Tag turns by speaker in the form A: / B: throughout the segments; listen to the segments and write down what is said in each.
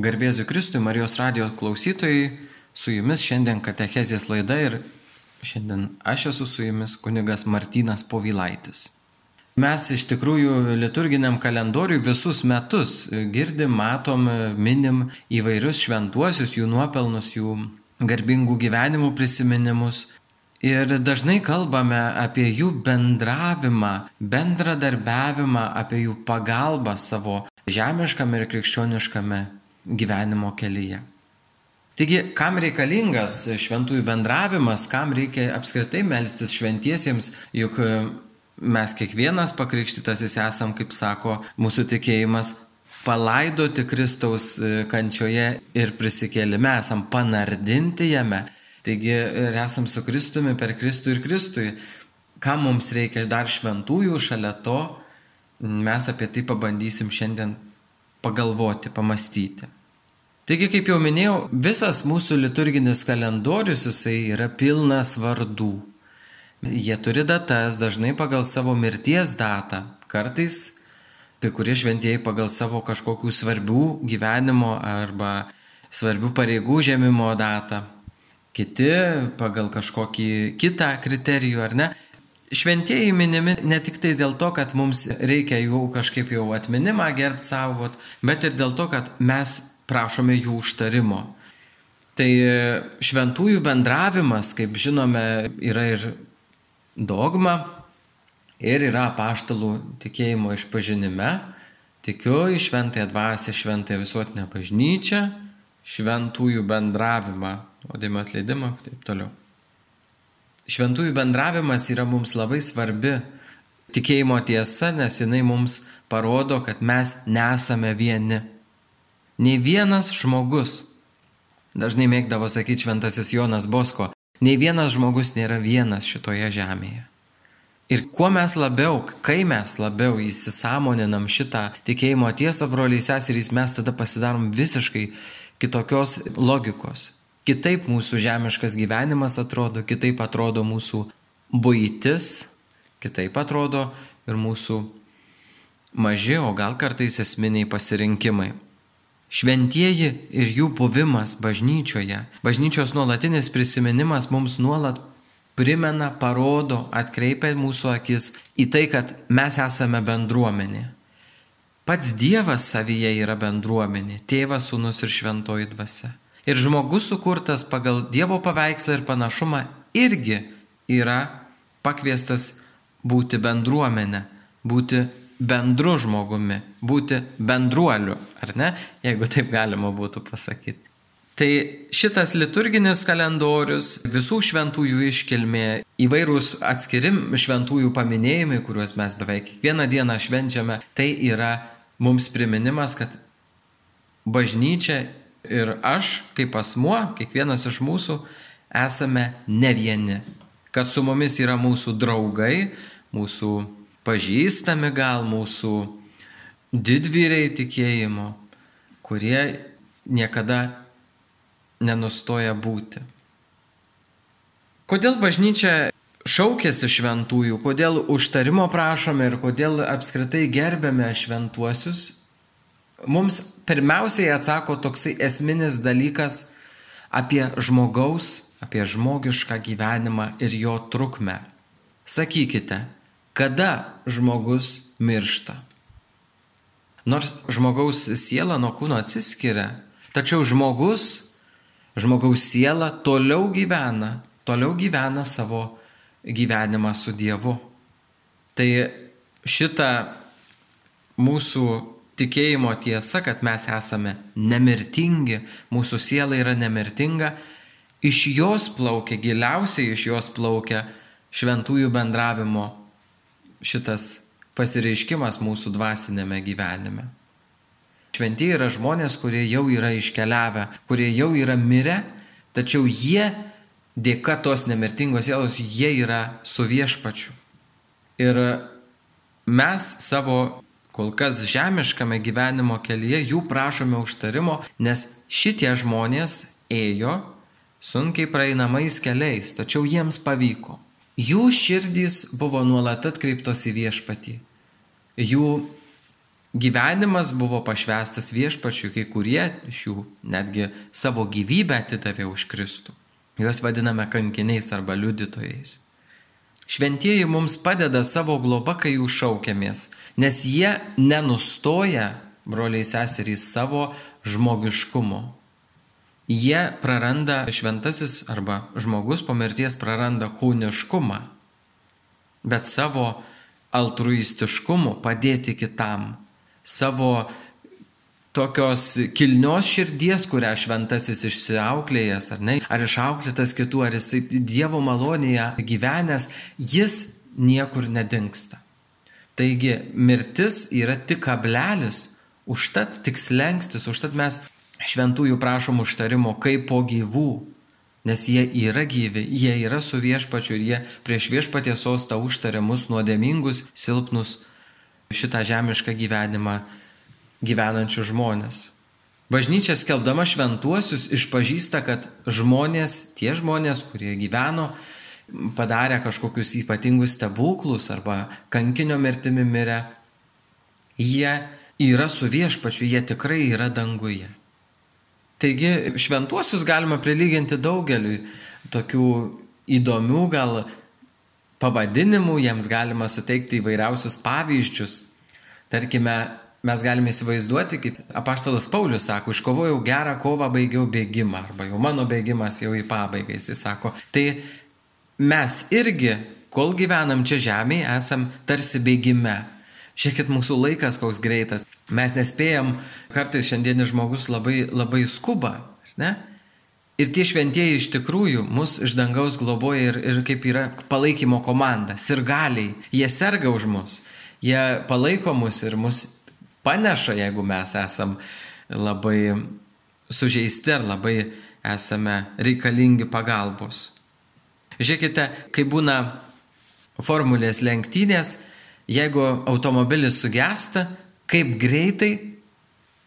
A: Garbėsiu Kristui, Marijos radio klausytojai, su jumis šiandien Katechezės laida ir šiandien aš esu su jumis kunigas Martynas Povilaitis. Mes iš tikrųjų liturginiam kalendoriui visus metus girdim, matom, minim įvairius šventuosius, jų nuopelnus, jų garbingų gyvenimų prisiminimus. Ir dažnai kalbame apie jų bendravimą, bendradarbiavimą, apie jų pagalbą savo žemiškame ir krikščioniškame gyvenimo kelyje. Taigi, kam reikalingas šventųjų bendravimas, kam reikia apskritai melstis šventiesiems, juk mes kiekvienas pakrikštytasis esam, kaip sako mūsų tikėjimas, palaidoti Kristaus kančioje ir prisikėlime, esam panardinti jame. Taigi ir esam su Kristumi per Kristų ir Kristui. Kam mums reikia dar šventųjų šalia to, mes apie tai pabandysim šiandien pagalvoti, pamastyti. Taigi, kaip jau minėjau, visas mūsų liturginis kalendorius jisai yra pilnas vardų. Jie turi datas, dažnai pagal savo mirties datą, kartais kai kurie šventieji pagal savo kažkokių svarbių gyvenimo arba svarbių pareigų žemimo datą, kiti pagal kažkokį kitą kriterijų ar ne. Šventieji minimi ne tik tai dėl to, kad mums reikia jų kažkaip jau atminimą gerbti saugot, bet ir dėl to, kad mes prašome jų užtarimo. Tai šventųjų bendravimas, kaip žinome, yra ir dogma, ir yra paštalų tikėjimo išpažinime. Tikiu į šventąją dvasę, šventąją visuotinę bažnyčią, šventųjų bendravimą, nuodėmio atleidimą ir taip toliau. Šventųjų bendravimas yra mums labai svarbi tikėjimo tiesa, nes jinai mums parodo, kad mes nesame vieni. Nei vienas žmogus, dažnai mėgdavo sakyti šventasis Jonas Bosko, nei vienas žmogus nėra vienas šitoje žemėje. Ir kuo mes labiau, kai mes labiau įsisamoninam šitą tikėjimo tiesą, broliai seserys, mes tada pasidarom visiškai kitokios logikos. Kitaip mūsų žemiškas gyvenimas atrodo, kitaip atrodo mūsų būtis, kitaip atrodo ir mūsų maži, o gal kartais esminiai pasirinkimai. Šventieji ir jų buvimas bažnyčioje, bažnyčios nuolatinis prisiminimas mums nuolat primena, parodo, atkreipia mūsų akis į tai, kad mes esame bendruomenė. Pats Dievas savyje yra bendruomenė - tėvas, sūnus ir šventoji dvasia. Ir žmogus sukurtas pagal Dievo paveikslą ir panašumą irgi yra pakviestas būti bendruomenė, būti bendru žmogumi, būti bendruoliu, ar ne, jeigu taip galima būtų pasakyti. Tai šitas liturginis kalendorius, visų šventųjų iškilmė, įvairūs atskirim šventųjų paminėjimai, kuriuos mes beveik kiekvieną dieną švenčiame, tai yra mums priminimas, kad bažnyčia ir aš kaip asmuo, kiekvienas iš mūsų, esame ne vieni. Kad su mumis yra mūsų draugai, mūsų pažįstami gal mūsų didvyriai tikėjimo, kurie niekada nenustoja būti. Kodėl bažnyčia šaukėsi šventųjų, kodėl užtarimo prašome ir kodėl apskritai gerbėme šventuosius, mums pirmiausiai atsako toksai esminis dalykas apie žmogaus, apie žmogišką gyvenimą ir jo trukmę. Sakykite, kada žmogus miršta. Nors žmogaus siela nuo kūno atsiskiria, tačiau žmogus, žmogaus siela toliau gyvena, toliau gyvena savo gyvenimą su Dievu. Tai šita mūsų tikėjimo tiesa, kad mes esame nemirtingi, mūsų siela yra nemirtinga, iš jos plaukia, giliausiai iš jos plaukia šventųjų bendravimo šitas pasireiškimas mūsų dvasinėme gyvenime. Šventieji yra žmonės, kurie jau yra iškeliavę, kurie jau yra mirę, tačiau jie dėka tos nemirtingos sielos, jie yra su viešpačiu. Ir mes savo kol kas žemiškame gyvenimo kelyje jų prašome užtarimo, nes šitie žmonės ėjo sunkiai praeinamais keliais, tačiau jiems pavyko. Jų širdys buvo nuolat atkreiptos į viešpatį. Jų gyvenimas buvo pašvestas viešpačiui, kai kurie iš jų netgi savo gyvybę atidavė už Kristų. Juos vadiname kankiniais arba liudytojais. Šventieji mums padeda savo globa, kai jų šaukiamės, nes jie nenustoja, broliai seserys, savo žmogiškumo. Jie praranda šventasis arba žmogus po mirties praranda kūniškumą, bet savo altruistiškumu padėti kitam, savo tokios kilnios širdies, kurią šventasis išsiauklėjęs, ar ne, ar išauklėtas kitų, ar jisai Dievo malonėje gyvenęs, jis niekur nedingsta. Taigi mirtis yra tik kablelis, užtat tik slengstis, užtat mes šventųjų prašom užtarimo kaip po gyvų, nes jie yra gyvi, jie yra su viešpačiu ir jie prieš viešpaties sostą užtarė mus nuodėmingus, silpnus šitą žemišką gyvenimą gyvenančių žmonės. Bažnyčia skelbdama šventuosius išpažįsta, kad žmonės, tie žmonės, kurie gyveno, padarė kažkokius ypatingus stebuklus arba kankinio mirtimi mirę, jie yra su viešpačiu, jie tikrai yra danguje. Taigi šventuosius galima prilyginti daugeliui tokių įdomių gal pavadinimų, jiems galima suteikti įvairiausius pavyzdžius. Tarkime, mes galime įsivaizduoti, kaip apaštalas Paulius sako, iškovojau gerą kovą, baigiau bėgimą, arba jau mano bėgimas jau į pabaigą, jisai sako. Tai mes irgi, kol gyvenam čia žemėje, esam tarsi bėgime. Žiūrėkit, mūsų laikas koks greitas. Mes nespėjam, kartais šiandienis žmogus labai, labai skuba, ne? Ir tie šventieji iš tikrųjų mus iš dangaus globoja ir, ir kaip yra palaikymo komanda, sirgaliai, jie serga už mus, jie palaiko mus ir mus paneša, jeigu mes esam labai sužeisti ar labai esame reikalingi pagalbos. Žiūrėkite, kai būna formulės lenktynės, jeigu automobilis sugesta, kaip greitai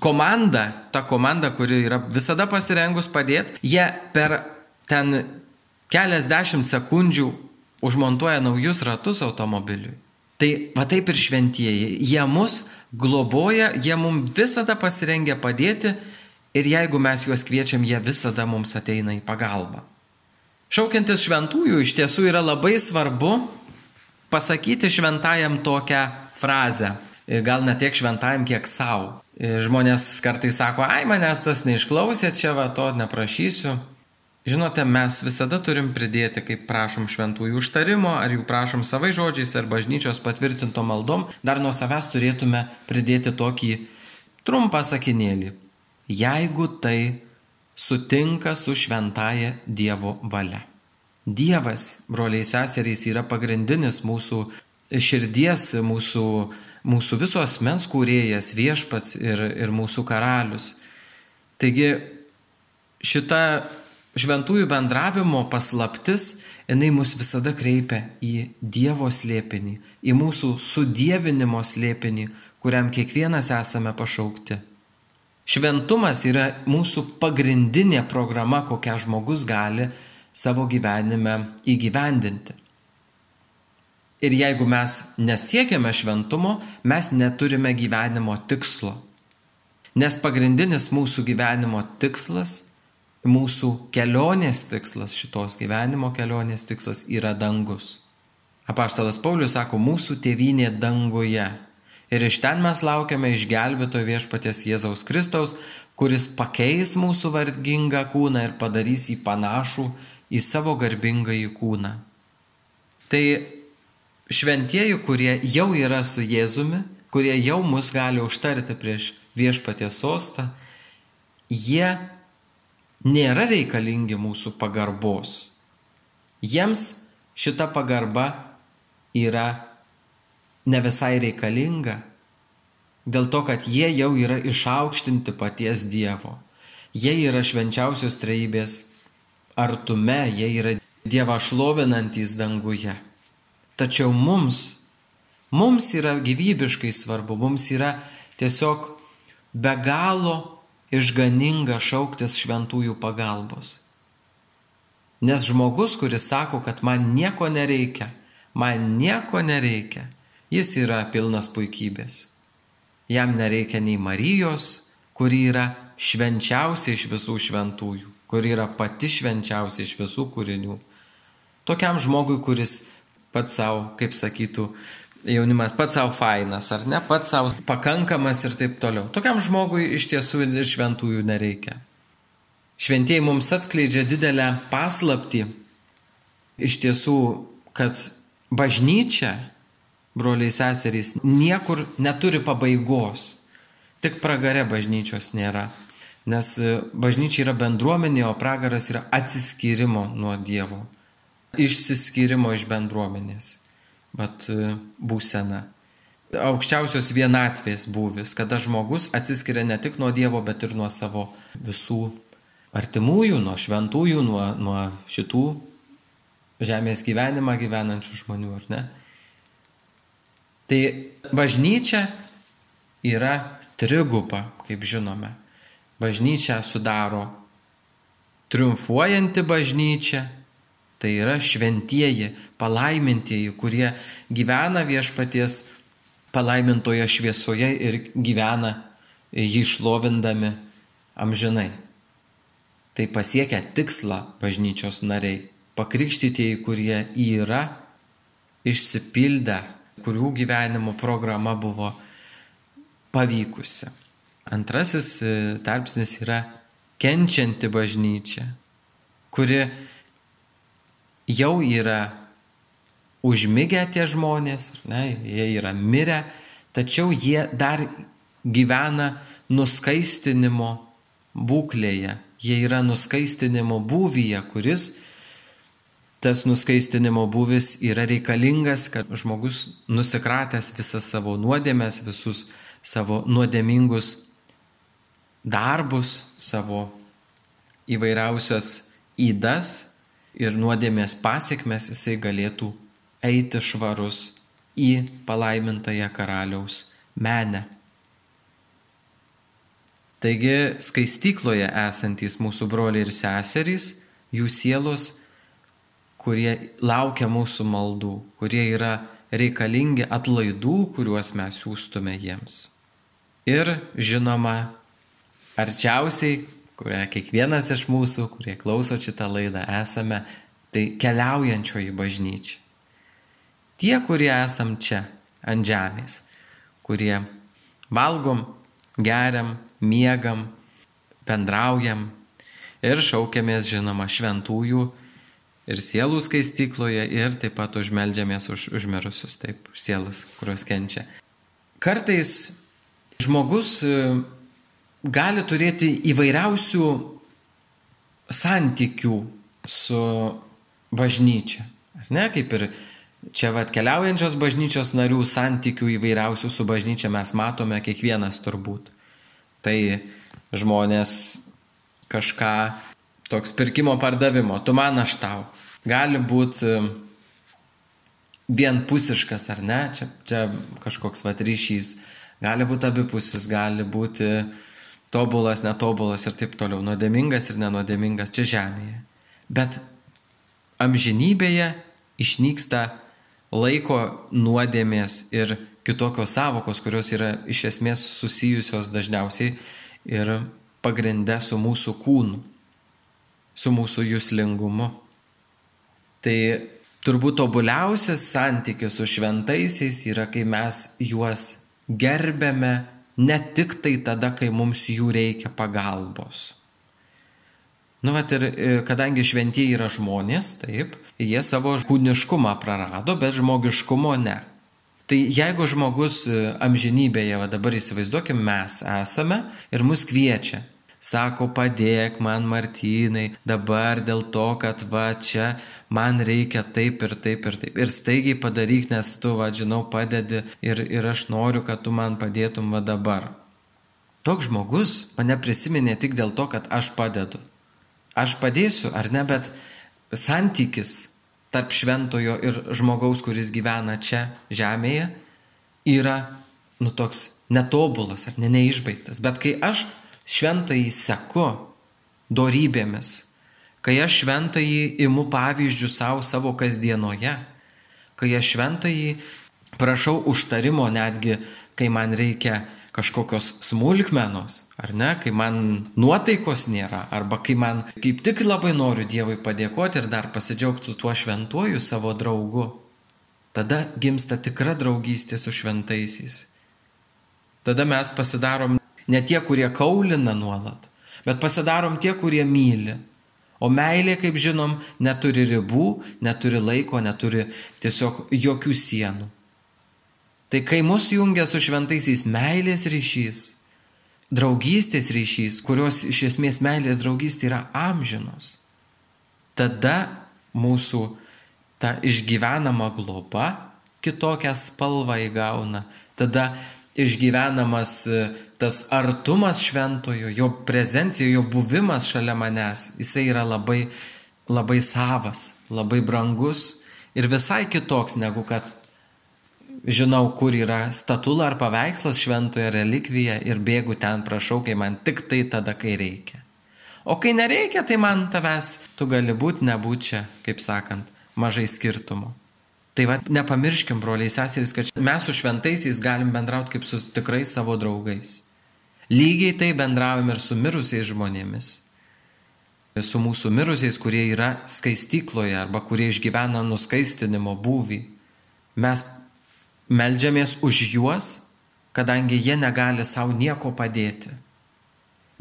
A: komanda, ta komanda, kuri yra visada pasirengus padėti, jie per ten keliasdešimt sekundžių užmontuoja naujus ratus automobiliui. Tai va taip ir šventieji, jie mus globoja, jie mums visada pasirengia padėti ir jeigu mes juos kviečiam, jie visada mums ateina į pagalbą. Šaukiantis šventųjų iš tiesų yra labai svarbu pasakyti šventajam tokią frazę. Gal ne tiek šventajam, kiek savo. Žmonės kartais sako, ai manęs tas neišklausė, čia va to neprašysiu. Žinote, mes visada turim pridėti, kaip prašom šventųjų užtarimo, ar jų prašom savai žodžiais, ar bažnyčios patvirtinto maldom, dar nuo savęs turėtume pridėti tokį trumpą sakinėlį. Jeigu tai sutinka su šventaja Dievo valia. Dievas, broliai seserys, yra pagrindinis mūsų širdies, mūsų, mūsų visos mens kūrėjas, viešpats ir, ir mūsų karalius. Taigi šita šventųjų bendravimo paslaptis, jinai mus visada kreipia į Dievo slėpinį, į mūsų sudėvinimo slėpinį, kuriam kiekvienas esame pašaukti. Šventumas yra mūsų pagrindinė programa, kokią žmogus gali savo gyvenime įgyvendinti. Ir jeigu mes nesiekiame šventumo, mes neturime gyvenimo tikslo. Nes pagrindinis mūsų gyvenimo tikslas, mūsų kelionės tikslas, šitos gyvenimo kelionės tikslas yra dangus. Apaštalas Paulius sako, mūsų tėvynė danguje. Ir iš ten mes laukiame išgelbėtojo viešpaties Jėzaus Kristaus, kuris pakeis mūsų vargingą kūną ir padarys jį panašų į savo garbingąjį kūną. Tai šventieji, kurie jau yra su Jėzumi, kurie jau mus gali užtarti prieš viešpatės sostą, jie nėra reikalingi mūsų pagarbos. Jiems šita pagarba yra ne visai reikalinga, dėl to, kad jie jau yra išaukštinti paties Dievo. Jie yra švenčiausios treibės artume, jie yra Dievą šlovinantys danguje. Tačiau mums, mums yra gyvybiškai svarbu, mums yra tiesiog be galo išganinga šauktis šventųjų pagalbos. Nes žmogus, kuris sako, kad man nieko nereikia, man nieko nereikia, jis yra pilnas puikybės. jam nereikia nei Marijos, kuri yra švenčiausia iš visų šventųjų, kuri yra pati švenčiausia iš visų kūrinių. Tokiam žmogui, kuris pats savo, kaip sakytų, jaunimas pats savo fainas, ar ne, pats savo pakankamas ir taip toliau. Tokiam žmogui iš tiesų ir šventųjų nereikia. Šventieji mums atskleidžia didelę paslapti iš tiesų, kad bažnyčia, broliai seserys, niekur neturi pabaigos. Tik pragare bažnyčios nėra. Nes bažnyčia yra bendruomenė, o pragaras yra atsiskyrimo nuo Dievo. Išsiskyrimo iš bendruomenės bet būsena. Aukščiausios vienatvės būvis, kada žmogus atsiskiria ne tik nuo Dievo, bet ir nuo savo visų artimųjų, nuo šventųjų, nuo, nuo šitų žemės gyvenimą gyvenančių žmonių, ar ne? Tai bažnyčia yra triguba, kaip žinome. Bažnyčia sudaro triumfuojanti bažnyčia, Tai yra šventieji, palaimintieji, kurie gyvena viešpaties palaimintoje šviesoje ir gyvena jį šlovindami amžinai. Tai pasiekia tikslą bažnyčios nariai, pakrikštytieji, kurie yra išsipildę, kurių gyvenimo programa buvo pavykusi. Antrasis e, tarpsnis yra kenčianti bažnyčia, kuri jau yra užmigę tie žmonės, ne, jie yra mirę, tačiau jie dar gyvena nuskaistinimo būklėje, jie yra nuskaistinimo būvyje, kuris tas nuskaistinimo būvis yra reikalingas, kad žmogus nusikratęs visas savo nuodėmės, visus savo nuodėmingus darbus, savo įvairiausias įdas ir nuodėmės pasiekmes jisai galėtų eiti švarus į palaimintąją karaliaus menę. Taigi skaistykloje esantys mūsų broliai ir seserys, jų sielos, kurie laukia mūsų maldų, kurie yra reikalingi atlaidų, kuriuos mes siūstume jiems. Ir žinoma, arčiausiai kurią kiekvienas iš mūsų, kurie klauso šitą laidą, esame, tai keliaujančioji bažnyčia. Tie, kurie esam čia, ant žemės, kurie valgom, geriam, miegam, bendraujam ir šaukiamės, žinoma, šventųjų ir sielų skaistykloje ir taip pat užmeldžiamės už užmirusius, taip, sielas, kurios kenčia. Kartais žmogus gali turėti įvairiausių santykių su bažnyčia. Ar ne, kaip ir čia vad keliaujančios bažnyčios narių santykių įvairiausių su bažnyčia mes matome kiekvienas turbūt. Tai žmonės kažką toks pirkimo pardavimo, tu man aš tau. Gali būti vienpusiškas ar ne, čia, čia kažkoks vat ryšys, gali būti abipusis, gali būti uh, tobulas, netobulas ir taip toliau, nuodėmingas ir nenuodėmingas čia žemėje. Bet amžinybėje išnyksta laiko nuodėmės ir kitokios savokos, kurios yra iš esmės susijusios dažniausiai ir pagrindę su mūsų kūnu, su mūsų jūslingumu. Tai turbūt tobuliausias santykis su šventaisiais yra, kai mes juos gerbėme ne tik tai tada, kai mums jų reikia pagalbos. Nu, vat ir e, kadangi šventieji yra žmonės, taip, jie savo kūniškumą prarado, bet žmogiškumo ne. Tai jeigu žmogus e, amžinybėje, va dabar įsivaizduokim, mes esame ir mus kviečia sako, padėk man Martynai dabar dėl to, kad va čia man reikia taip ir taip ir taip. Ir staigiai padaryk, nes tu, va, žinau, padedi ir, ir aš noriu, kad tu man padėtum va dabar. Toks žmogus mane prisiminė tik dėl to, kad aš padedu. Aš padėsiu, ar ne, bet santykis tarp šventojo ir žmogaus, kuris gyvena čia žemėje, yra, nu, toks netobulas ar ne, neišbaigtas. Bet kai aš šventąjį seku dorybėmis, kai aš šventąjį imu pavyzdžių savo savo kasdienoje, kai aš šventąjį prašau užtarimo netgi, kai man reikia kažkokios smulkmenos, ar ne, kai man nuotaikos nėra, arba kai man kaip tik labai noriu Dievui padėkoti ir dar pasidžiaugti su tuo šventuoju savo draugu. Tada gimsta tikra draugystė su šventaisiais. Tada mes pasidarom ne tie, kurie kaulina nuolat, bet pasidarom tie, kurie myli. O meilė, kaip žinom, neturi ribų, neturi laiko, neturi tiesiog jokių sienų. Tai kai mus jungia su šventaisiais meilės ryšys, draugystės ryšys, kurios iš esmės meilės draugystė yra amžinos, tada mūsų ta išgyvenama globa kitokią spalvą įgauna, tada išgyvenamas tas artumas šventojo, jo prezencija, jo buvimas šalia manęs, jisai yra labai, labai savas, labai brangus ir visai kitoks negu kad žinau, kur yra statula ar paveikslas šventoje relikvija ir bėgu ten prašau, kai man tik tai tada, kai reikia. O kai nereikia, tai man tavęs, tu gali būti, nebūti čia, kaip sakant, mažai skirtumo. Tai va, nepamirškim, broliai seserys, kad mes su šventaisiais galim bendrauti kaip su tikrai savo draugais. Lygiai tai bendraujam ir su mirusiais žmonėmis. Su mūsų mirusiais, kurie yra skaistykloje arba kurie išgyvena nuskaistinimo būvį. Mes melžiamės už juos, kadangi jie negali savo nieko padėti.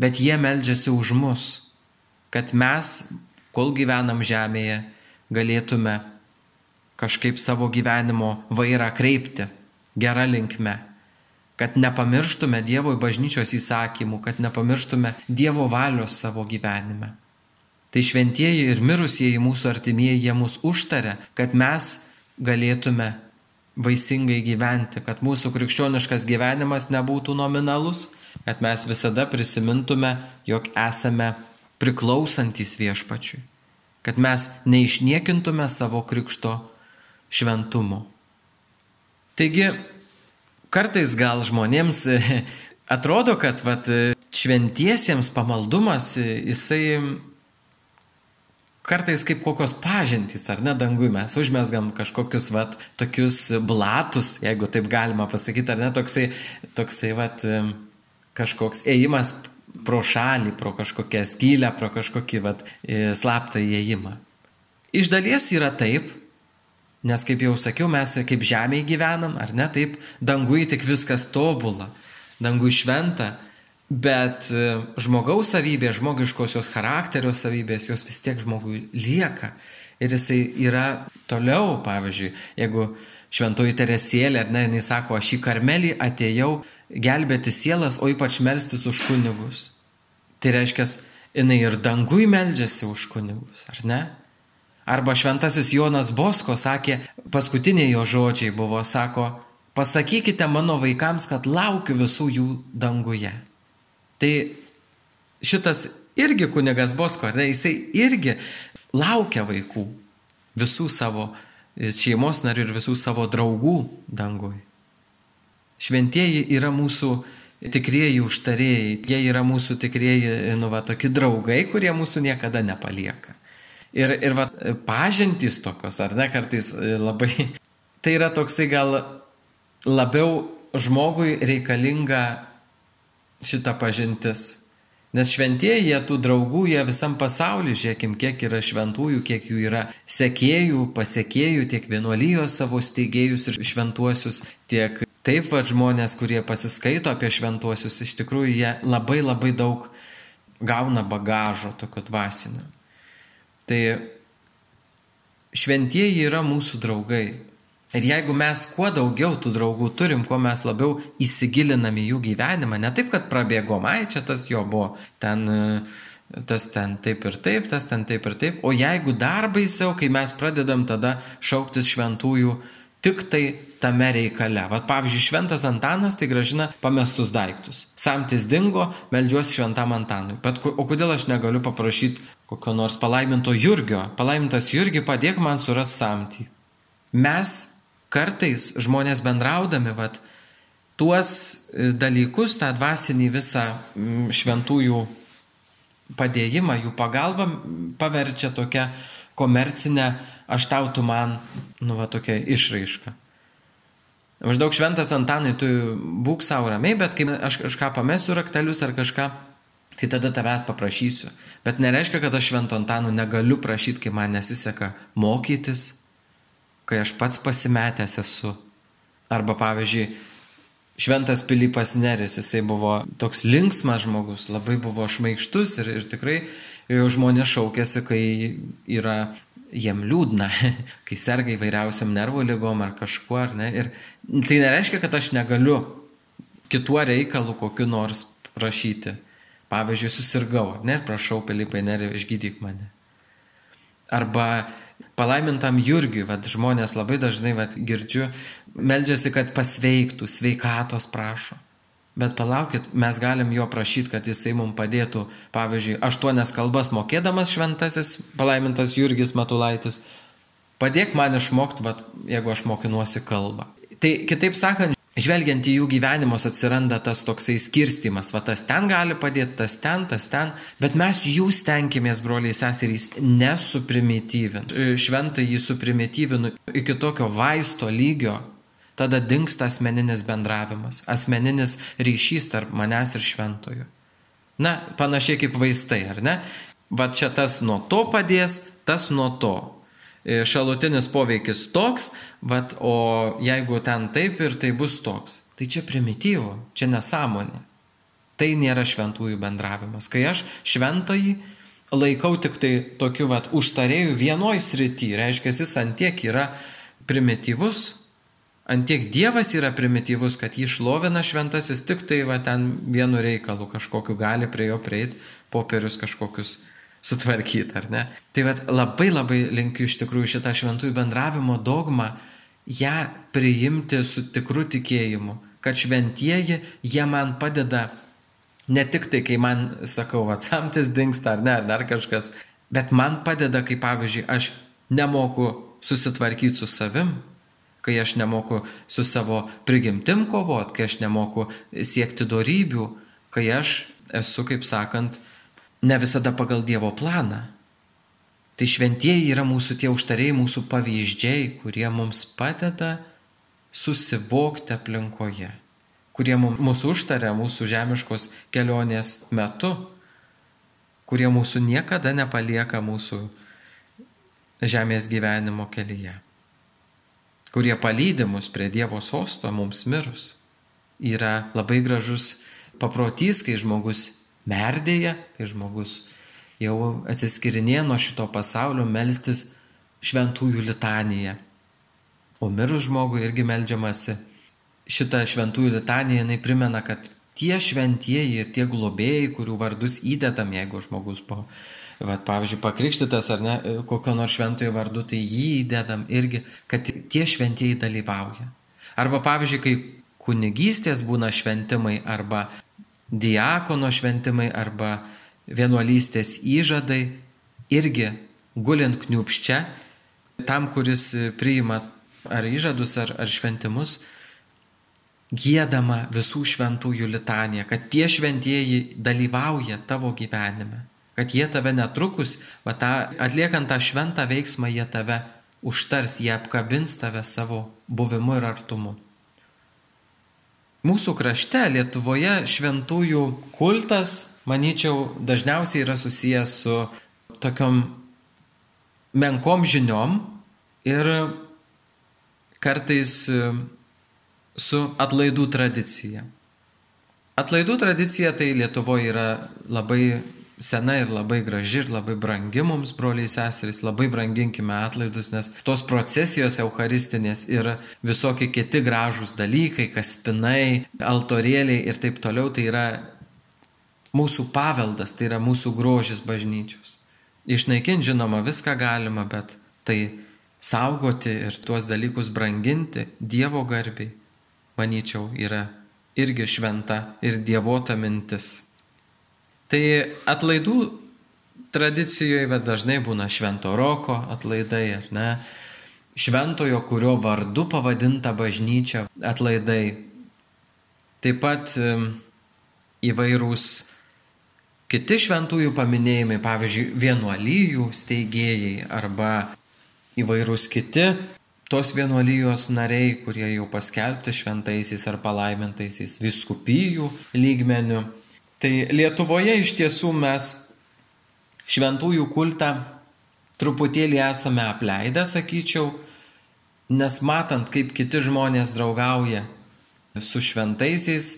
A: Bet jie melžiasi už mus, kad mes, kol gyvenam žemėje, galėtume kažkaip savo gyvenimo vairą kreipti gerą linkme kad nepamirštume Dievo bažnyčios įsakymų, kad nepamirštume Dievo valios savo gyvenime. Tai šventieji ir mirusieji mūsų artimieji jie mus užtarė, kad mes galėtume vaisingai gyventi, kad mūsų krikščioniškas gyvenimas nebūtų nominalus, kad mes visada prisimintume, jog esame priklausantis viešpačiui, kad mes neišniekintume savo krikšto šventumo. Taigi kartais gal žmonėms e, atrodo, kad vat, e, šventiesiems pamaldumas, e, jisai kartais kaip kokios pažintys, ar ne, dangui mes užmesgam kažkokius, vat, tokius blatus, jeigu taip galima pasakyti, ar ne, toksai, toksai, vat, kažkoks ėjimas pro šalį, pro kažkokią skylę, pro kažkokį, vat, slaptą įėjimą. Iš dalies yra taip, Nes kaip jau sakiau, mes kaip žemėje gyvenam, ar ne, taip, dangui tik viskas tobula, dangui šventa, bet e, žmogaus savybė, žmogiškosios charakterio savybės, jos vis tiek žmogui lieka. Ir jisai yra toliau, pavyzdžiui, jeigu šventoji Teresėlė, ar ne, jinai sako, aš į karmelį atėjau gelbėti sielas, o ypač melstis už kunigus. Tai reiškia, jinai ir dangui meldžiasi už kunigus, ar ne? Arba šventasis Jonas Bosko sakė, paskutiniai jo žodžiai buvo, sako, pasakykite mano vaikams, kad laukiu visų jų danguje. Tai šitas irgi kunigas Bosko, ne, jisai irgi laukia vaikų, visų savo šeimos narių ir visų savo draugų dangui. Šventieji yra mūsų tikrieji užtarėjai, jie yra mūsų tikrieji, nu, va, tokie draugai, kurie mūsų niekada nepalieka. Ir, ir va, pažintys tokios, ar ne, kartais e, labai. Tai yra toksai gal labiau žmogui reikalinga šita pažintis. Nes šventieji, jie tų draugų, jie visam pasauliu, žiūrėkim, kiek yra šventųjų, kiek jų yra sekėjų, pasiekėjų, tiek vienuolijos savo steigėjus ir šventuosius, tiek taip va žmonės, kurie pasiskaito apie šventuosius, iš tikrųjų jie labai labai daug gauna bagažo tokio dvasinio. Tai šventieji yra mūsų draugai. Ir jeigu mes kuo daugiau tų draugų turim, kuo mes labiau įsigilinam į jų gyvenimą, ne taip, kad prabėgom, ai čia tas jo buvo, ten, tas ten taip ir taip, tas ten taip ir taip, o jeigu dar baisiau, kai mes pradedam tada šauktis šventųjų tik tai tame reikale. Vat pavyzdžiui, šventas Antanas tai gražina pamestus daiktus. Samtis dingo, melžiuosi šventam Antanui. Bet o kodėl aš negaliu paprašyti kokio nors palaiminto Jurgio? Palaimintas Jurgi, padėk man suras samtį. Mes kartais žmonės bendraudami, vat, tuos e, dalykus, tą dvasinį visą šventųjų padėjimą, jų pagalbą paverčia tokia komercinė, aš tau tu man, nu va tokia išraiška. Maždaug šventas Antanai, tu būk savo ramiai, bet kai aš kažką pamesiu raktelius ar kažką, tai tada tavęs paprašysiu. Bet nereiškia, kad aš švento Antano negaliu prašyti, kai man nesiseka mokytis, kai aš pats pasimetęs esu. Arba pavyzdžiui, šventas Pilypas Neris, jisai buvo toks linksmas žmogus, labai buvo šmaikštus ir, ir tikrai žmonės šaukėsi, kai yra jiem liūdna, kai serga įvairiausiam nervų lygom ar kažkuo, ar ne. Ir tai nereiškia, kad aš negaliu kituo reikalu kokiu nors prašyti. Pavyzdžiui, susirgau, ne, prašau, Pilypai, neri, išgydyk mane. Arba palaimintam Jurgiui, vad žmonės labai dažnai, vad girdžiu, meldžiasi, kad pasveiktų, sveikatos prašo. Bet palaukit, mes galim jo prašyti, kad jisai mums padėtų, pavyzdžiui, aštuonias kalbas mokėdamas šventasis palaimintas Jurgis Matulaitis. Padėk man išmokti, jeigu aš mokinuosi kalbą. Tai kitaip sakant, žvelgiant į jų gyvenimus atsiranda tas toksai skirstimas, va tas ten gali padėti, tas ten, tas ten, bet mes jų stenkimės, broliai seserys, nesuprimityvinti. Šventai jį suprimityvinu iki tokio vaisto lygio, Tada dinksta asmeninis bendravimas, asmeninis ryšys tarp manęs ir šventojo. Na, panašiai kaip vaistai, ar ne? Va čia tas nuo to padės, tas nuo to. E, šalutinis poveikis toks, vat, o jeigu ten taip ir tai bus toks. Tai čia primityvo, čia nesąmonė. Tai nėra šventųjų bendravimas. Kai aš šventąjį laikau tik tai tokiu vat užtarėjų vienoj srity, reiškia, jis antiek yra primityvus, Antiek Dievas yra primityvus, kad jį šlovina šventasis tik tai va ten vienu reikalu kažkokiu gali prie jo prieiti, popierius kažkokius sutvarkyti, ar ne? Tai va labai labai linkiu iš tikrųjų šitą šventųjų bendravimo dogmą, ją priimti su tikru tikėjimu, kad šventieji jie man padeda ne tik tai, kai man, sakau, atsamtis dinksta ar ne, ar dar kažkas, bet man padeda, kai pavyzdžiui, aš nemoku susitvarkyti su savim, kai aš nemoku su savo prigimtim kovot, kai aš nemoku siekti darybių, kai aš esu, kaip sakant, ne visada pagal Dievo planą. Tai šventieji yra mūsų tie užtariai, mūsų pavyzdžiai, kurie mums padeda susivokti aplinkoje, kurie mūsų užtaria mūsų žemiškos kelionės metu, kurie mūsų niekada nepalieka mūsų žemės gyvenimo kelyje kurie palydi mus prie Dievo sosto mums mirus. Yra labai gražus paprotys, kai žmogus merdėja, kai žmogus jau atsiskirinė nuo šito pasaulio melstis šventųjų litaniją. O mirus žmogui irgi melžiamasi. Šitą šventųjų litaniją jinai primena, kad tie šventieji ir tie globėjai, kurių vardus įdedam, jeigu žmogus po Vat, pavyzdžiui, pakrikštytas ar ne, kokio nors šventojo vardu, tai jį įdedam irgi, kad tie šventieji dalyvauja. Arba, pavyzdžiui, kai kunigystės būna šventimai, arba diakono šventimai, arba vienuolystės įžadai, irgi gulint kniupščia, tam, kuris priima ar įžadus, ar, ar šventimus, gėdama visų šventųjų litanija, kad tie šventieji dalyvauja tavo gyvenime. Kad jie tave netrukus, va tą, atliekant tą šventą veiksmą, jie tave užtars, jie apkabins tave savo buvimu ir artumu. Mūsų krašte Lietuvoje šventųjų kultas, manyčiau, dažniausiai yra susijęs su tokiom menkom žiniom ir kartais e, su atlaidų tradicija. Atlaidų tradicija tai Lietuvoje yra labai sena ir labai graži ir labai brangi mums, broliai seserys, labai branginkime atlaidus, nes tos procesijos eucharistinės ir visokie kiti gražūs dalykai, kaspinai, altorėliai ir taip toliau, tai yra mūsų paveldas, tai yra mūsų grožis bažnyčios. Išnaikinti, žinoma, viską galima, bet tai saugoti ir tuos dalykus branginti Dievo garbiai, manyčiau, yra irgi šventa ir dievota mintis. Tai atlaidų tradicijoje dažnai būna švento roko atlaidai, ar ne? Šventojo, kurio vardu pavadinta bažnyčia atlaidai. Taip pat įvairūs kiti šventųjų paminėjimai, pavyzdžiui, vienuolyjų steigėjai arba įvairūs kiti tos vienuolijos nariai, kurie jau paskelbti šventaisiais ar palaimintaisiais viskupijų lygmenių. Tai Lietuvoje iš tiesų mes šventųjų kultą truputėlį esame apleidę, sakyčiau, nes matant, kaip kiti žmonės draugauja su šventaisiais,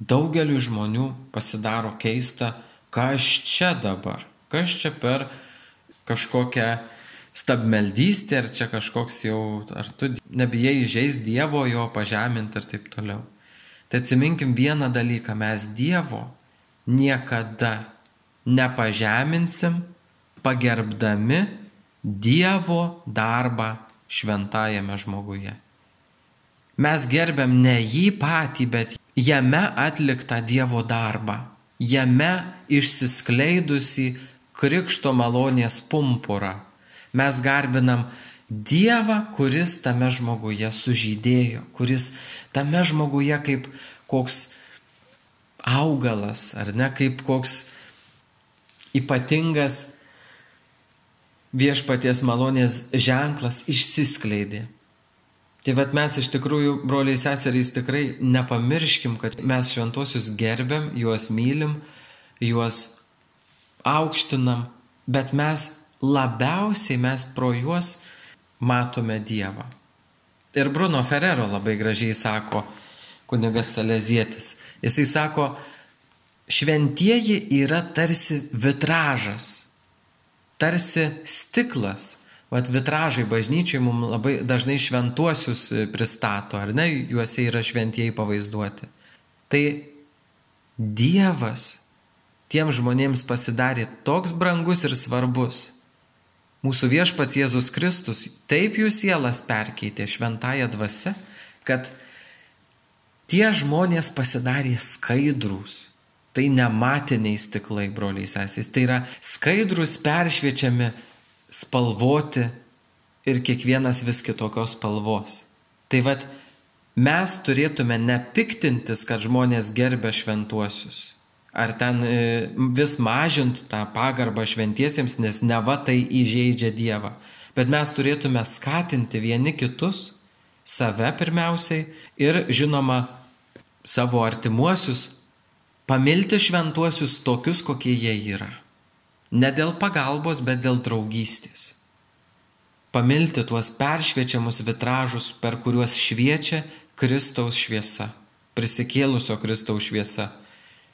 A: daugeliu žmonių pasidaro keista, kas čia dabar, kas čia per kažkokią stabmeldystę, ar čia kažkoks jau, ar tu nebijai įžeis Dievo, jo pažeminti ir taip toliau. Tai atsiminkim vieną dalyką, mes Dievo niekada nepažeminsim, pagerbdami Dievo darbą šventajame žmoguje. Mes gerbiam ne jį patį, bet jame atliktą Dievo darbą, jame išsiskleidusi krikšto malonės pumpurą. Mes garbinam Dievą, kuris tame žmoguje sužydėjo, kuris tame žmoguje kaip koks augalas, ar ne kaip koks ypatingas viešpaties malonės ženklas išsiskleidė. Tai vad mes iš tikrųjų, broliai seserys, tikrai nepamirškim, kad mes šventosius gerbiam, juos mylim, juos aukštinam, bet mes labiausiai mes pro juos matome Dievą. Ir Bruno Ferrero labai gražiai sako, kunigas Salezietis, jisai sako, šventieji yra tarsi vitražas tarsi stiklas. Vat vitražai bažnyčiai mums labai dažnai šventuosius pristato, ar ne, juose yra šventieji pavaizduoti. Tai Dievas tiem žmonėms pasidarė toks brangus ir svarbus. Mūsų viešpats Jėzus Kristus taip jų sielas perkeitė šventąją dvasę, kad tie žmonės pasidarė skaidrus, Tai nematiniai stiklai, broliai sesės. Tai yra skaidrus, peršviečiami, spalvoti ir kiekvienas vis kitokios spalvos. Tai vad, mes turėtume nepiktintis, kad žmonės gerbia šventuosius. Ar ten e, vis mažint tą pagarbą šventiesiems, nes neva tai įžeidžia Dievą. Bet mes turėtume skatinti vieni kitus, save pirmiausiai ir žinoma savo artimuosius Pamilti šventuosius tokius, kokie jie yra. Ne dėl pagalbos, bet dėl draugystės. Pamilti tuos peršviečiamus vitražus, per kuriuos šviečia Kristaus šviesa, prisikėlusio Kristaus šviesa.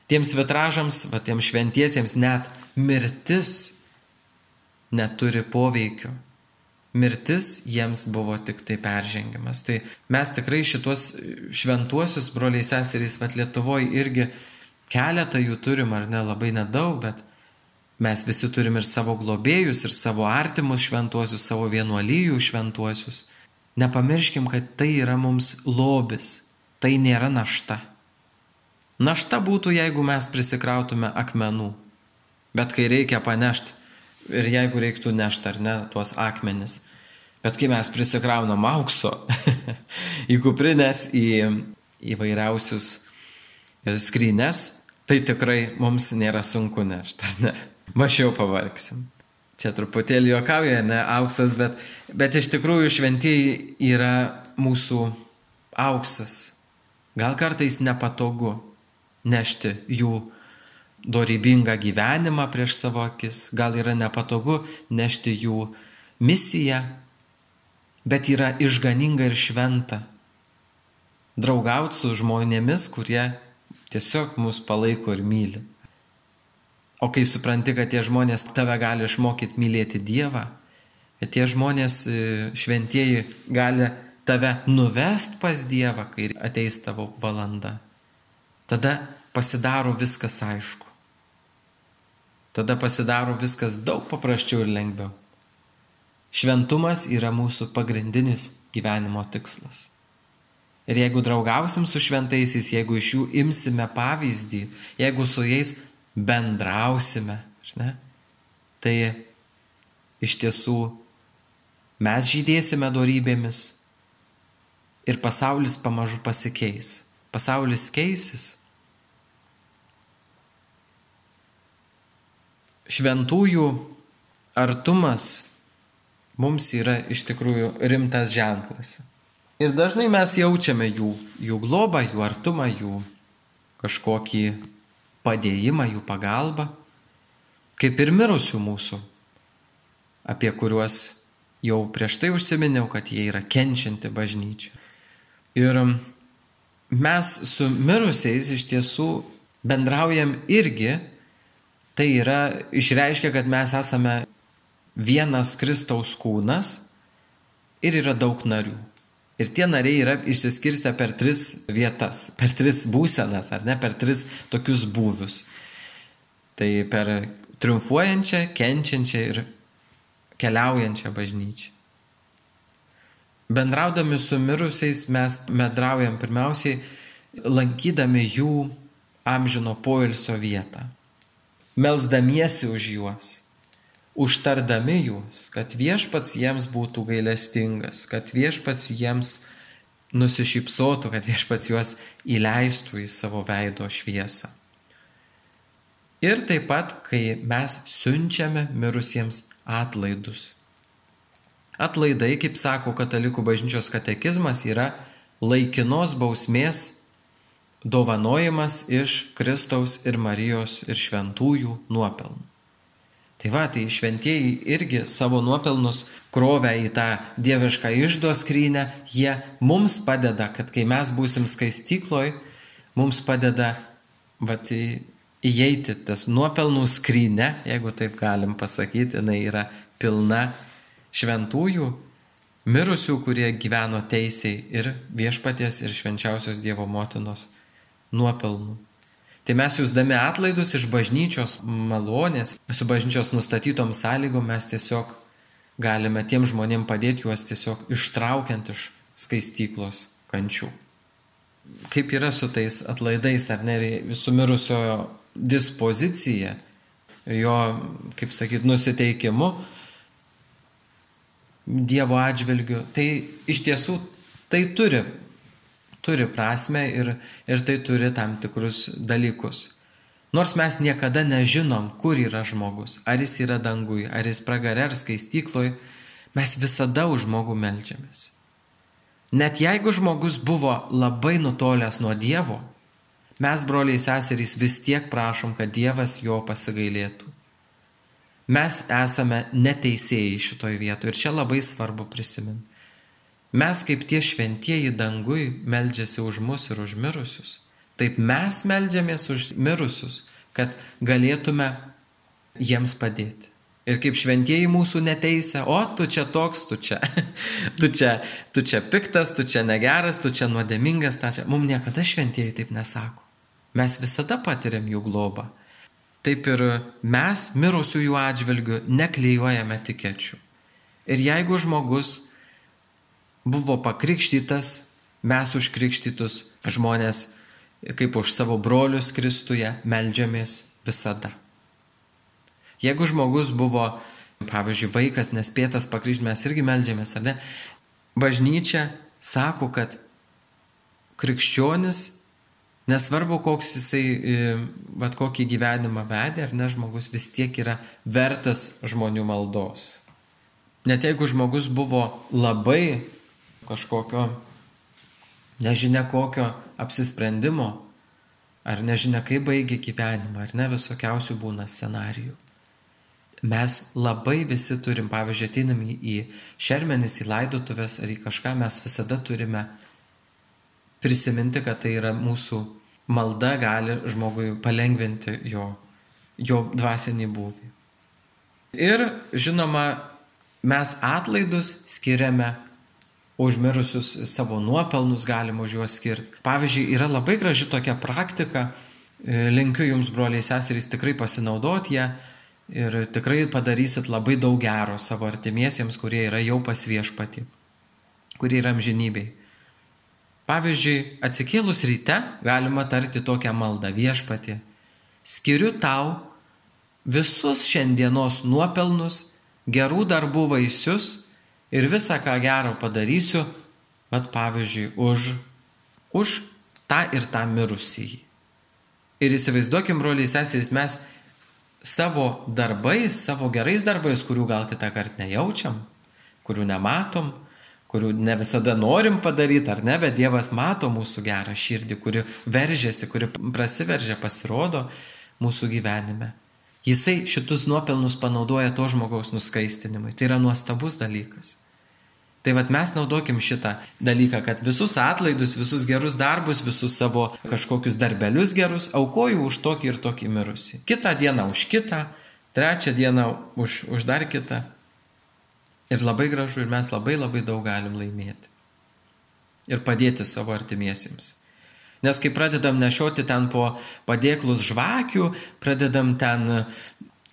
A: Tiems vitražams, va tiems šventiesiems net mirtis neturi poveikio. Mirtis jiems buvo tik tai peržengimas. Tai mes tikrai šitos šventuosius broliai seserys, va Lietuvoje irgi Keletą jų turim, ar ne, labai nedaug, bet mes visi turim ir savo globėjus, ir savo artimus šventuosius, savo vienuolyjų šventuosius. Nepamirškim, kad tai yra mums lobis, tai nėra našta. Našta būtų, jeigu mes prisikrautume akmenų, bet kai reikia panešti ir jeigu reiktų nešti ar ne tuos akmenis. Bet kai mes prisikraunam aukso į kuprinės, į įvairiausius skrynes, tai tikrai mums nėra sunku nešti, ar ne? Mažiau pavargsim. Čia truputėlį juokauja, ne auksas, bet, bet iš tikrųjų šventieji yra mūsų auksas. Gal kartais nepatogu nešti jų dorybingą gyvenimą prieš savo akis, gal yra nepatogu nešti jų misiją, bet yra išganinga ir šventa. Draugauti su žmonėmis, kurie tiesiog mus palaiko ir myli. O kai supranti, kad tie žmonės tave gali išmokyti mylėti Dievą, kad tie žmonės e, šventieji gali tave nuvest pas Dievą, kai ateis tavo valanda, tada pasidaro viskas aišku. Tada pasidaro viskas daug paprasčiau ir lengviau. Šventumas yra mūsų pagrindinis gyvenimo tikslas. Ir jeigu draugausim su šventaisiais, jeigu iš jų imsime pavyzdį, jeigu su jais bendrausime, ne, tai iš tiesų mes žydėsime darybėmis ir pasaulis pamažu pasikeis. Pasaulis keisis. Šventųjų artumas mums yra iš tikrųjų rimtas ženklas. Ir dažnai mes jaučiame jų, jų globą, jų artumą, jų kažkokį padėjimą, jų pagalbą, kaip ir mirusių mūsų, apie kuriuos jau prieš tai užsiminiau, kad jie yra kenčianti bažnyčia. Ir mes su mirusiais iš tiesų bendraujam irgi, tai yra išreiškia, kad mes esame vienas Kristaus kūnas ir yra daug narių. Ir tie nariai yra išsiskirstę per tris vietas, per tris būsenas, ar ne, per tris tokius būvius. Tai per triumfuojančią, kenčiančią ir keliaujančią bažnyčią. Bendraudami su mirusiais mes bendraujam pirmiausiai lankydami jų amžino poilsio vietą, melzdamiesi už juos užtardami juos, kad viešpats jiems būtų gailestingas, kad viešpats jiems nusišypsotų, kad viešpats juos įleistų į savo veido šviesą. Ir taip pat, kai mes siunčiame mirusiems atlaidus. Atlaidai, kaip sako Katalikų bažnyčios katekizmas, yra laikinos bausmės dovanojimas iš Kristaus ir Marijos ir šventųjų nuopelnų. Tai va, tai šventieji irgi savo nuopelnus krovę į tą dievišką išdo skrynę, jie mums padeda, kad kai mes būsim skaistykloj, mums padeda va, įeiti tas nuopelnų skrynę, jeigu taip galim pasakyti, jinai yra pilna šventųjų, mirusių, kurie gyveno teisiai ir viešpaties ir švenčiausios Dievo motinos nuopelnų. Tai mes jūsdami atlaidus iš bažnyčios malonės, su bažnyčios nustatytom sąlygom mes tiesiog galime tiem žmonėm padėti juos tiesiog ištraukiant iš skaistyklos kančių. Kaip yra su tais atlaidais, ar ne, su mirusiojo dispozicija, jo, kaip sakyt, nusiteikimu Dievo atžvilgiu, tai iš tiesų tai turi turi prasme ir, ir tai turi tam tikrus dalykus. Nors mes niekada nežinom, kur yra žmogus, ar jis yra dangui, ar jis pragarė, ar skaistykloj, mes visada už žmogų melžiamės. Net jeigu žmogus buvo labai nutolęs nuo Dievo, mes, broliai seserys, vis tiek prašom, kad Dievas jo pasigailėtų. Mes esame neteisėjai šitoje vietoje ir čia labai svarbu prisiminti. Mes kaip tie šventieji dangui meldžiasi už mus ir už mirusius. Taip mes meldžiamės už mirusius, kad galėtume jiems padėti. Ir kaip šventieji mūsų neteisė, o tu čia toks, tu čia, tu čia, tu čia piktas, tu čia negeras, tu čia nuodėmingas, ta čia. Mums niekada šventieji taip nesako. Mes visada patiriam jų globą. Taip ir mes mirusiųjų atžvilgių neklyjuojame tikečių. Ir jeigu žmogus buvo pakrikštytas, mes už krikštytus žmonės, kaip už savo brolius Kristuje, melžiamės visada. Jeigu žmogus buvo, pavyzdžiui, vaikas nespėtas pakrikštyti, mes irgi melžiamės, ar ne? Bažnyčia sako, kad krikščionis, nesvarbu, koks jisai, e, vad kokį gyvenimą vedė, ar ne, žmogus vis tiek yra vertas žmonių maldos. Net jeigu žmogus buvo labai kažkokio nežinia kokio apsisprendimo, ar nežinia kaip baigia gyvenimą, ar ne visokiausių būna scenarijų. Mes labai visi turim, pavyzdžiui, ateinam į šermenis, į laidotuvės ar į kažką, mes visada turime prisiminti, kad tai yra mūsų malda gali žmogui palengventi jo, jo dvasinį būvį. Ir žinoma, mes atlaidus skiriame užmirusius savo nuopelnus galima už juos skirti. Pavyzdžiui, yra labai graži tokia praktika, e, linkiu jums, broliai seserys, tikrai pasinaudoti ją ir tikrai padarysit labai daug gero savo artimiesiems, kurie yra jau pas viešpatį, kurie yra amžinybei. Pavyzdžiui, atsikėlus ryte galima tarti tokią maldą viešpatį. Skiriu tau visus šiandienos nuopelnus, gerų darbų vaisius ir visą, ką gero padarysiu, bet pavyzdžiui, už, už tą ir tą mirusįjį. Ir įsivaizduokim, broliai seserys, mes savo darbais, savo gerais darbais, kurių gal kitą kartą nejaučiam, kurių nematom, kurių ne visada norim padaryti, ar ne, bet Dievas mato mūsų gerą širdį, kuri veržiasi, kuri prasiveržia, pasirodo mūsų gyvenime. Jisai šitus nuopelnus panaudoja to žmogaus nuskaistinimui. Tai yra nuostabus dalykas. Tai vad mes naudokim šitą dalyką, kad visus atlaidus, visus gerus darbus, visus savo kažkokius darbelius gerus aukoju už tokį ir tokį mirusį. Kitą dieną už kitą, trečią dieną už, už dar kitą. Ir labai gražu, ir mes labai labai daug galim laimėti. Ir padėti savo artimiesiems. Nes kai pradedam nešioti ten po padėklus žvakių, pradedam ten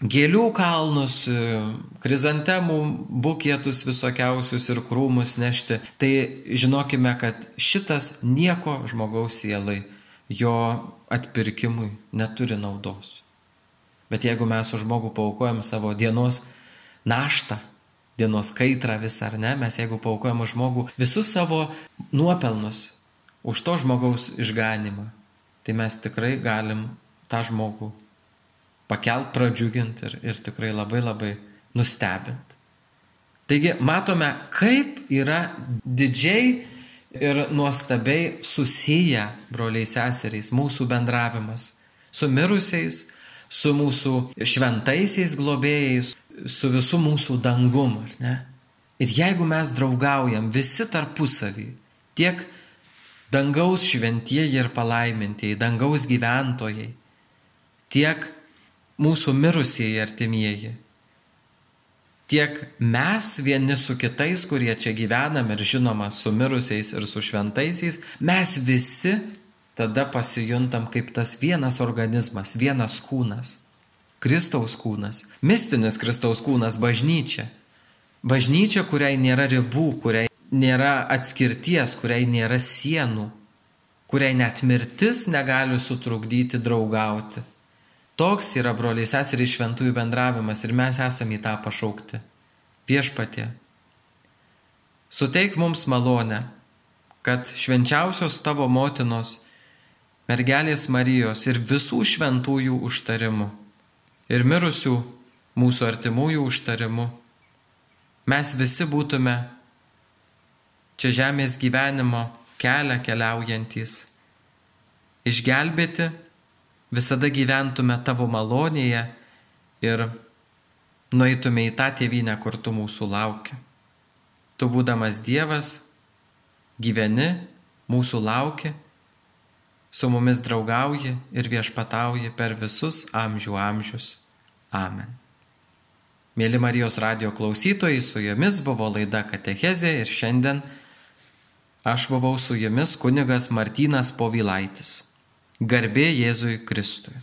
A: gėlių kalnus, krizantemų bukėtus visokiausius ir krūmus nešti, tai žinokime, kad šitas nieko žmogaus sielai, jo atpirkimui neturi naudos. Bet jeigu mes už žmogų paukojam savo dienos naštą, dienos kaitrą visą ar ne, mes jeigu paukojam už žmogų visus savo nuopelnus, už to žmogaus išganimą, tai mes tikrai galim tą žmogų pakelt, pradžiuginti ir, ir tikrai labai labai nustebinti. Taigi matome, kaip yra didžiai ir nuostabiai susiję broliai seseriais mūsų bendravimas su mirusiais, su mūsų šventaisiais globėjais, su visų mūsų dangum, ar ne? Ir jeigu mes draugaujam visi tarpusavį, tiek dangaus šventieji ir palaimintieji, dangaus gyventojai, tiek mūsų mirusieji artimieji, tiek mes vieni su kitais, kurie čia gyvenam ir žinoma su mirusiais ir su šventaisiais, mes visi tada pasijuntam kaip tas vienas organizmas, vienas kūnas. Kristaus kūnas, mistinis Kristaus kūnas, bažnyčia. Bažnyčia, kuriai nėra ribų, kuriai nėra atskirties, kuriai nėra sienų, kuriai net mirtis negali sutrukdyti draugauti. Toks yra broliai seseriai šventųjų bendravimas ir mes esame į tą pašaukti. Viešpatie. Suteik mums malonę, kad švenčiausios tavo motinos, mergelės Marijos ir visų šventųjų užtarimų ir mirusių mūsų artimųjų užtarimu mes visi būtume čia žemės gyvenimo kelią keliaujantys. Išgelbėti, visada gyventume tavo malonėje ir nueitume į tą tėvynę, kur tu mūsų laukia. Tu būdamas Dievas, gyveni, mūsų lauki, su mumis draugauji ir viešpatauji per visus amžių amžius. Amen. Mėly Marijos radio klausytojai, su jumis buvo laida Katechezė ir šiandien Aš buvau su jumis kunigas Martynas Povilaitis. Garbė Jėzui Kristui.